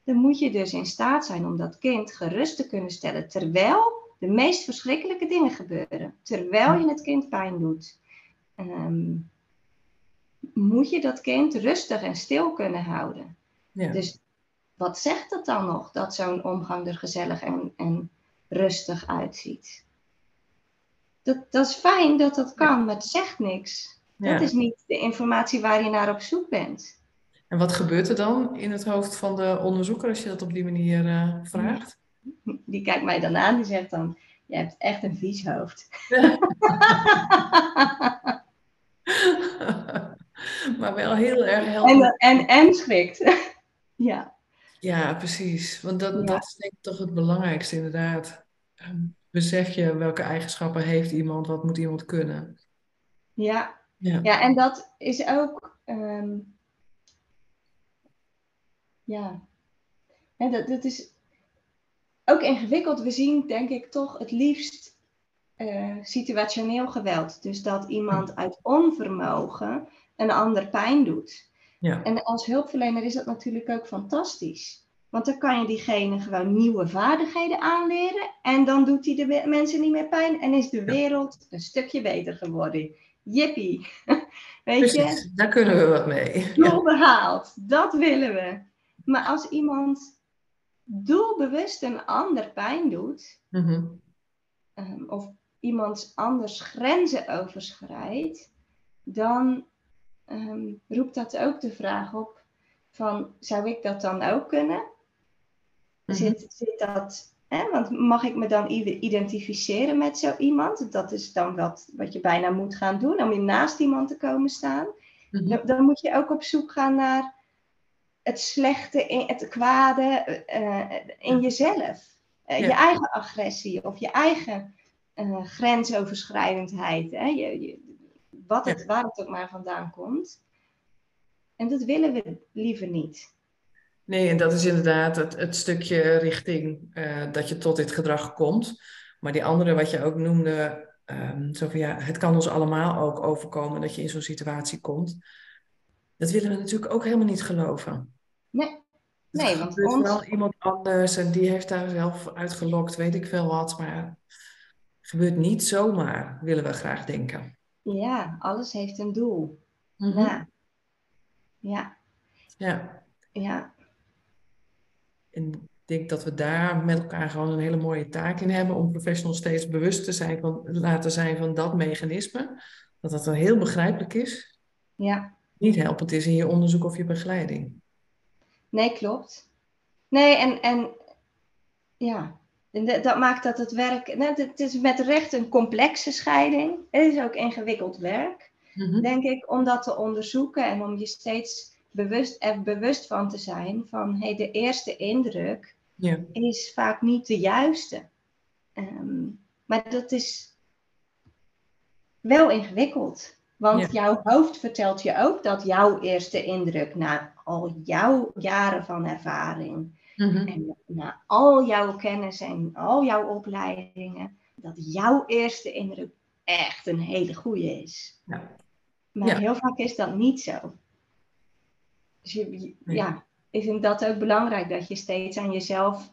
Speaker 2: dan moet je dus in staat zijn om dat kind gerust te kunnen stellen terwijl de meest verschrikkelijke dingen gebeuren. Terwijl je het kind pijn doet. Um, moet je dat kind rustig en stil kunnen houden. Ja. Dus wat zegt dat dan nog, dat zo'n omgang er gezellig en, en rustig uitziet? Dat, dat is fijn dat dat kan, maar het zegt niks. Dat is niet de informatie waar je naar op zoek bent.
Speaker 1: En wat gebeurt er dan in het hoofd van de onderzoeker als je dat op die manier uh, vraagt?
Speaker 2: Die kijkt mij dan aan, die zegt dan, je hebt echt een vies hoofd.
Speaker 1: maar wel heel erg helder.
Speaker 2: En, en, en schrikt. ja.
Speaker 1: Ja, precies. Want dat, ja. dat is denk ik toch het belangrijkste inderdaad. Um, besef je welke eigenschappen heeft iemand, wat moet iemand kunnen.
Speaker 2: Ja, ja. ja en dat is ook... Um, ja, en dat, dat is ook ingewikkeld. We zien, denk ik, toch het liefst uh, situationeel geweld. Dus dat iemand uit onvermogen een ander pijn doet. Ja. En als hulpverlener is dat natuurlijk ook fantastisch. Want dan kan je diegene gewoon nieuwe vaardigheden aanleren. En dan doet hij de mensen niet meer pijn. En is de wereld een stukje beter geworden. Jippie.
Speaker 1: Weet Precies, je? Daar kunnen we wat mee.
Speaker 2: Doel behaald. Dat willen we. Maar als iemand doelbewust een ander pijn doet, mhm. ehm, of iemands anders grenzen overschrijdt, dan um, roept dat ook de vraag op van, zou ik dat dan ook kunnen? Mhm. zit, zit dat, hè, want mag ik me dan identificeren met zo iemand? Dat is dan wat, wat je bijna moet gaan doen, om je naast iemand te komen staan. Mhm. dan, dan moet je ook op zoek gaan naar het slechte, het kwade uh, in jezelf. Uh, Je eigen agressie of je eigen uh, grensoverschrijdendheid. Hè? Je, je, wat het, waar het ook maar vandaan komt. En dat willen we liever niet.
Speaker 1: Nee, en dat is inderdaad het, het stukje richting uh, dat je tot dit gedrag komt. Maar die andere, wat je ook noemde, um, zo van ja, het kan ons allemaal ook overkomen dat je in zo'n situatie komt. Dat willen we natuurlijk ook helemaal niet geloven.
Speaker 2: Nee, nee want
Speaker 1: er is ons... wel iemand anders en die heeft daar zelf uitgelokt, weet ik veel wat. Maar het gebeurt niet zomaar, willen we graag denken.
Speaker 2: Ja, alles heeft een doel. Mm Ja. Ja.
Speaker 1: Ja.
Speaker 2: Ja.
Speaker 1: En ik denk dat we daar met elkaar gewoon een hele mooie taak in hebben om professionals steeds bewust te zijn van, laten zijn van dat mechanisme. Dat dat dan heel begrijpelijk is.
Speaker 2: Ja.
Speaker 1: Niet helpend is in je onderzoek of je begeleiding.
Speaker 2: Nee, klopt. Nee, en, en ja, en dat maakt dat het werk, nou, het is met recht een complexe scheiding. Het is ook ingewikkeld werk, mhm. denk ik, om dat te onderzoeken en om je steeds bewust, er bewust van te zijn van hey, de eerste indruk is vaak niet de juiste. Ehm, maar dat is wel ingewikkeld. Want jouw hoofd vertelt je ook dat jouw eerste indruk na al jouw jaren van ervaring mhm. en na al jouw kennis en al jouw opleidingen, dat jouw eerste indruk echt een hele goede is.
Speaker 1: Ja.
Speaker 2: Maar heel vaak is dat niet zo. Dus je, ja, ik vind dat ook belangrijk dat je steeds aan jezelf,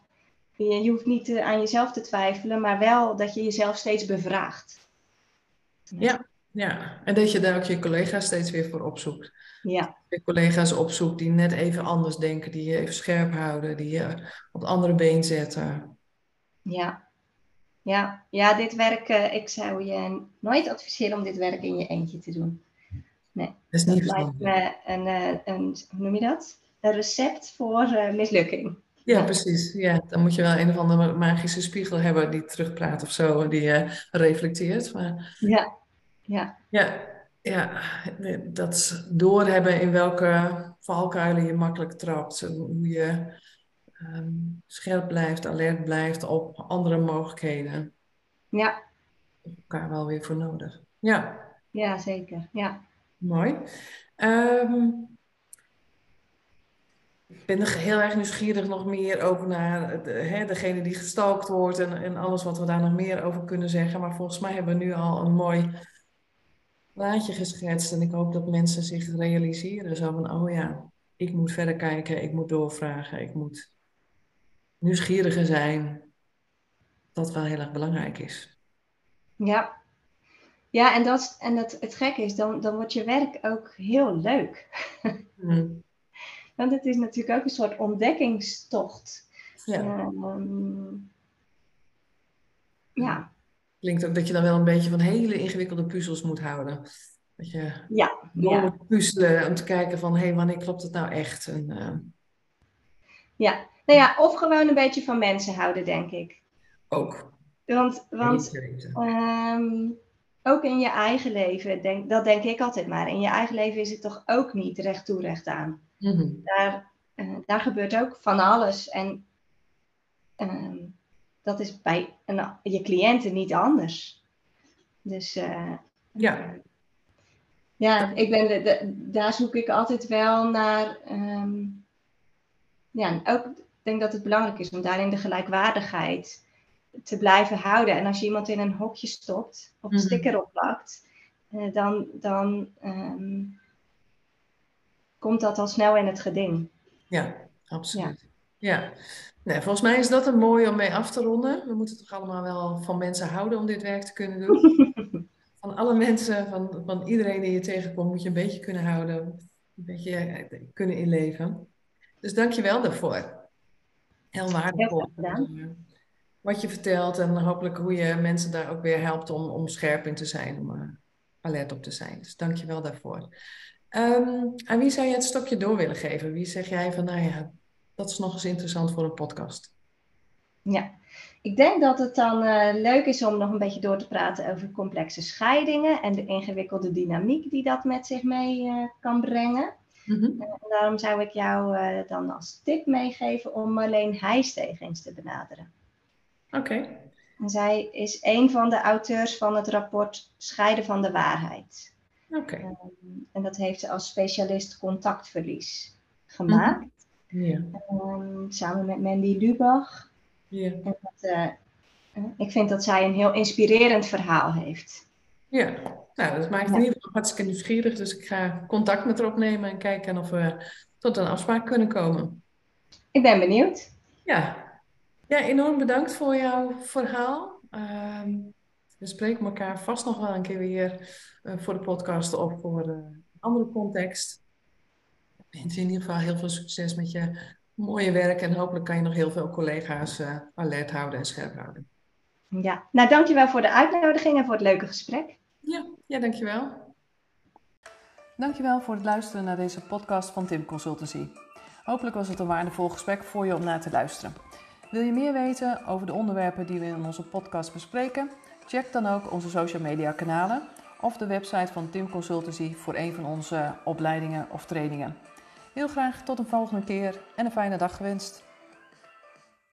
Speaker 2: je, je hoeft niet aan jezelf te twijfelen, maar wel dat je jezelf steeds bevraagt.
Speaker 1: Ja, ja. en dat je daar ook je collega's steeds weer voor opzoekt.
Speaker 2: Ja.
Speaker 1: Je collega's opzoekt die net even anders denken, die je even scherp houden, die je op het andere been zetten.
Speaker 2: Ja, ja, ja dit werk, uh, ik zou je nooit adviseren om dit werk in je eentje te doen. Nee.
Speaker 1: Dat is niet dat
Speaker 2: lijkt een, een, een, hoe noem je dat? Een recept voor uh, mislukking.
Speaker 1: Ja, precies. Ja, dan moet je wel een of andere magische spiegel hebben die terugpraat of zo, die uh, reflecteert. Maar...
Speaker 2: Ja, ja.
Speaker 1: Ja, ja, dat doorhebben in welke valkuilen je makkelijk trapt. Hoe je um, scherp blijft, alert blijft op andere mogelijkheden.
Speaker 2: Ja.
Speaker 1: elkaar wel weer voor nodig. Ja.
Speaker 2: Ja, zeker. Ja.
Speaker 1: Mooi. Um, ik ben er heel erg nieuwsgierig nog meer ook naar de, hè, degene die gestalkt wordt en, en alles wat we daar nog meer over kunnen zeggen. Maar volgens mij hebben we nu al een mooi plaatje geschetst en ik hoop dat mensen zich realiseren. Zo van, oh ja, ik moet verder kijken, ik moet doorvragen, ik moet nieuwsgieriger zijn. Dat wel heel erg belangrijk is.
Speaker 2: Ja, ja, en, dat, en dat, het gekke is, dan, dan wordt je werk ook heel leuk. Mm. Want het is natuurlijk ook een soort ontdekkingstocht.
Speaker 1: Ja.
Speaker 2: Uh, ja.
Speaker 1: Klinkt ook dat je dan wel een beetje van hele ingewikkelde puzzels moet houden. Dat je
Speaker 2: ja,
Speaker 1: ja. moet puzzelen om te kijken van, hé, hey, wanneer klopt het nou echt? En, uh...
Speaker 2: Ja, nou ja, of gewoon een beetje van mensen houden, denk ik.
Speaker 1: Ook.
Speaker 2: Want, want um, ook in je eigen leven, denk, dat denk ik altijd maar. In je eigen leven is het toch ook niet recht toe, recht aan.
Speaker 1: Mhm.
Speaker 2: daar, uh, daar gebeurt ook van alles. En uh, dat is bij een, je cliënten niet anders. Dus uh,
Speaker 1: ja.
Speaker 2: Ja, ik ben de, de, daar zoek ik altijd wel naar. Um, ja, ook ik denk dat het belangrijk is om daarin de gelijkwaardigheid te blijven houden. En als je iemand in een hokje stopt of een mhm. sticker opplakt, uh, dan, dan um, komt dat al snel in het geding.
Speaker 1: Ja, absoluut. Ja. Ja. Nee, volgens mij is dat een mooi om mee af te ronden. We moeten toch allemaal wel van mensen houden om dit werk te kunnen doen. van alle mensen, van, van iedereen die je tegenkomt, moet je een beetje kunnen houden. Een beetje eh, kunnen inleven. Dus dank je wel daarvoor. Heel waardevol. Heel wat je vertelt en hopelijk hoe je mensen daar ook weer helpt om, om scherp in te zijn, om uh, alert op te zijn. Dus dank je wel daarvoor. Um, aan wie zou je het stokje door willen geven? Wie zeg jij van, nou ja, dat is nog eens interessant voor een podcast?
Speaker 2: Ja, ik denk dat het dan uh, leuk is om nog een beetje door te praten over complexe scheidingen en de ingewikkelde dynamiek die dat met zich mee uh, kan brengen. Mm -hmm. en daarom zou ik jou dan als tip meegeven om alleen Heijstegen eens te benaderen.
Speaker 1: Oké.
Speaker 2: Zij is een van de auteurs van het rapport Scheiden van de Waarheid.
Speaker 1: Oké. Okay.
Speaker 2: Um, en dat heeft ze als specialist contactverlies gemaakt.
Speaker 1: Ja.
Speaker 2: Ehm, samen met Mandy Lubach.
Speaker 1: Ja.
Speaker 2: En dat, eh, eh, ik vind dat zij een heel inspirerend verhaal heeft.
Speaker 1: Ja, nou, dat maakt in ieder geval hartstikke nieuwsgierig. Dus ik ga contact met haar opnemen en kijken of we tot een afspraak kunnen komen.
Speaker 2: Ik ben benieuwd.
Speaker 1: Ja, ja enorm bedankt voor jouw verhaal. Ehm, we spreken elkaar vast nog wel een keer weer eh, voor de podcast of voor een andere context. Ik wens je in ieder geval heel veel succes met je mooie werk en hopelijk kan je nog heel veel collega's eh, alert houden en scherp houden.
Speaker 2: Ja, nou dankjewel voor de uitnodiging en voor het leuke gesprek.
Speaker 1: Ja, ja dankjewel. Dankjewel voor het luisteren naar deze podcast van Tim Consultancy. Hopelijk was het een waardevol gesprek voor je om naar te luisteren. Wil je meer weten over de onderwerpen die we in onze podcast bespreken? Check dan ook onze social media kanalen of de website van Tim Consultancy voor een van onze opleidingen of trainingen. Heel graag tot een volgende keer en een fijne dag gewenst.